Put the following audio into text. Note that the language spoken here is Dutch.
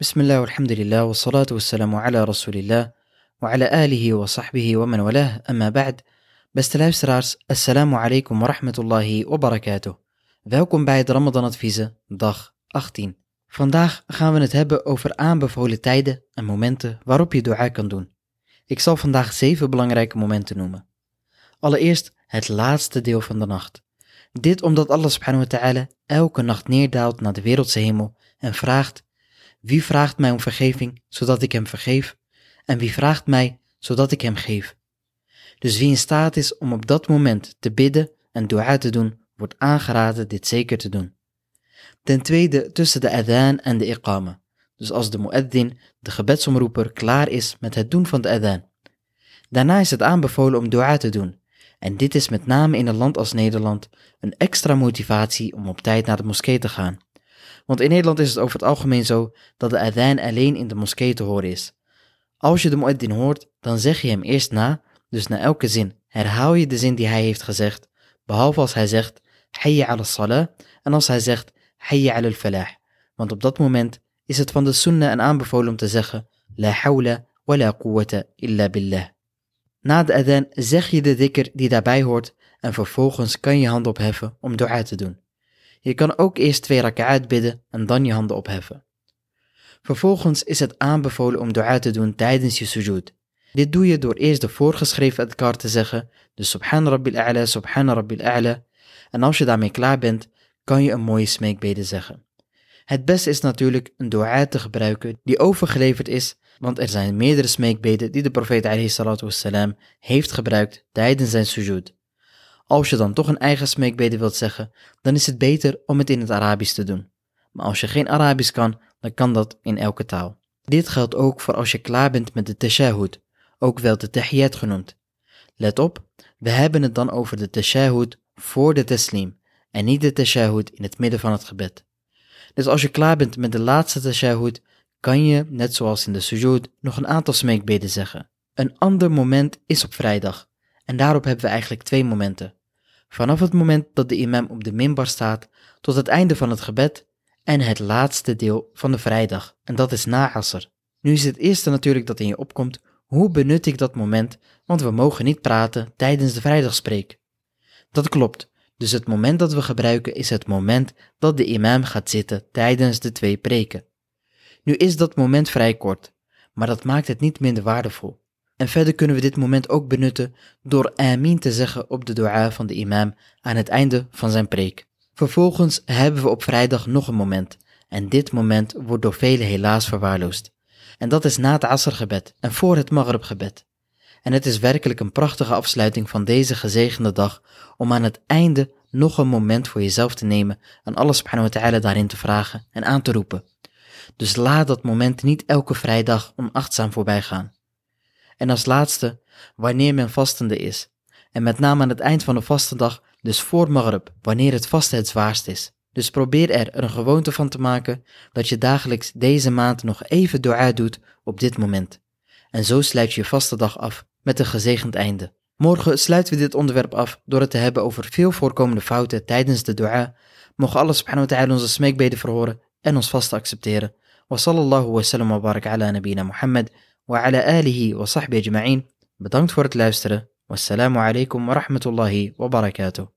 بسم الله والحمد لله والصلاة والسلام على rasulillah wa ala alihi wa sahbihi wa man walah amma ba'd. Beste luisteraars, assalamu alaikum wa rahmatullahi wa barakatuh. Welkom bij het Ramadan Adviezen, dag 18. Vandaag gaan we het hebben over aanbevolen tijden en momenten waarop je dua kan doen. Ik zal vandaag zeven belangrijke momenten noemen. Allereerst het laatste deel van de nacht. Dit omdat Allah subhanahu wa ta'ala elke nacht neerdaalt naar de wereldse hemel en vraagt wie vraagt mij om vergeving, zodat ik hem vergeef? En wie vraagt mij, zodat ik hem geef? Dus wie in staat is om op dat moment te bidden en dua te doen, wordt aangeraden dit zeker te doen. Ten tweede tussen de adhan en de iqama. Dus als de mueddin, de gebedsomroeper, klaar is met het doen van de adhan. Daarna is het aanbevolen om dua te doen. En dit is met name in een land als Nederland een extra motivatie om op tijd naar de moskee te gaan. Want in Nederland is het over het algemeen zo dat de adhan alleen in de moskee te horen is. Als je de mueddin hoort, dan zeg je hem eerst na, dus na elke zin herhaal je de zin die hij heeft gezegd, behalve als hij zegt hayya ala salah en als hij zegt hayya ala al-falah. Want op dat moment is het van de sunnah en aanbevolen om te zeggen la hawla wa la quwwata illa billah. Na de adhan zeg je de dikker die daarbij hoort en vervolgens kan je hand opheffen om dua te doen. Je kan ook eerst twee raka'at bidden en dan je handen opheffen. Vervolgens is het aanbevolen om dua te doen tijdens je sujud. Dit doe je door eerst de voorgeschreven adkar te zeggen, dus subhan rabbil a'la, subhan rabbil a'la. En als je daarmee klaar bent, kan je een mooie smeekbede zeggen. Het beste is natuurlijk een dua te gebruiken die overgeleverd is, want er zijn meerdere smeekbeden die de profeet heeft gebruikt tijdens zijn sujud. Als je dan toch een eigen smeekbede wilt zeggen, dan is het beter om het in het Arabisch te doen. Maar als je geen Arabisch kan, dan kan dat in elke taal. Dit geldt ook voor als je klaar bent met de tashahud, ook wel de tahiyat genoemd. Let op, we hebben het dan over de tashahud voor de taslim en niet de tashahud in het midden van het gebed. Dus als je klaar bent met de laatste tashahud, kan je, net zoals in de sujud, nog een aantal smeekbeden zeggen. Een ander moment is op vrijdag. En daarop hebben we eigenlijk twee momenten. Vanaf het moment dat de imam op de minbar staat tot het einde van het gebed en het laatste deel van de vrijdag, en dat is na Asr. Nu is het eerste natuurlijk dat in je opkomt, hoe benut ik dat moment, want we mogen niet praten tijdens de vrijdagspreek. Dat klopt, dus het moment dat we gebruiken is het moment dat de imam gaat zitten tijdens de twee preken. Nu is dat moment vrij kort, maar dat maakt het niet minder waardevol. En verder kunnen we dit moment ook benutten door amin te zeggen op de dua van de imam aan het einde van zijn preek. Vervolgens hebben we op vrijdag nog een moment. En dit moment wordt door velen helaas verwaarloosd. En dat is na het asrgebed en voor het maghribgebed. En het is werkelijk een prachtige afsluiting van deze gezegende dag om aan het einde nog een moment voor jezelf te nemen en alles subhanahu wa ta'ala daarin te vragen en aan te roepen. Dus laat dat moment niet elke vrijdag onachtzaam voorbij gaan. En als laatste, wanneer men vastende is. En met name aan het eind van de vastendag, dus voor Maghrib, wanneer het vasten het zwaarst is. Dus probeer er een gewoonte van te maken dat je dagelijks deze maand nog even dua doet op dit moment. En zo sluit je je vaste dag af met een gezegend einde. Morgen sluiten we dit onderwerp af door het te hebben over veel voorkomende fouten tijdens de dua. Mogen Allah subhanahu wa ta'ala onze smeekbeden verhoren en ons vast accepteren. Wa sallallahu wa sallam wa barak ala nabina Muhammad. وعلى آله وصحبه أجمعين. بدانكت فور والسلام عليكم ورحمة الله وبركاته.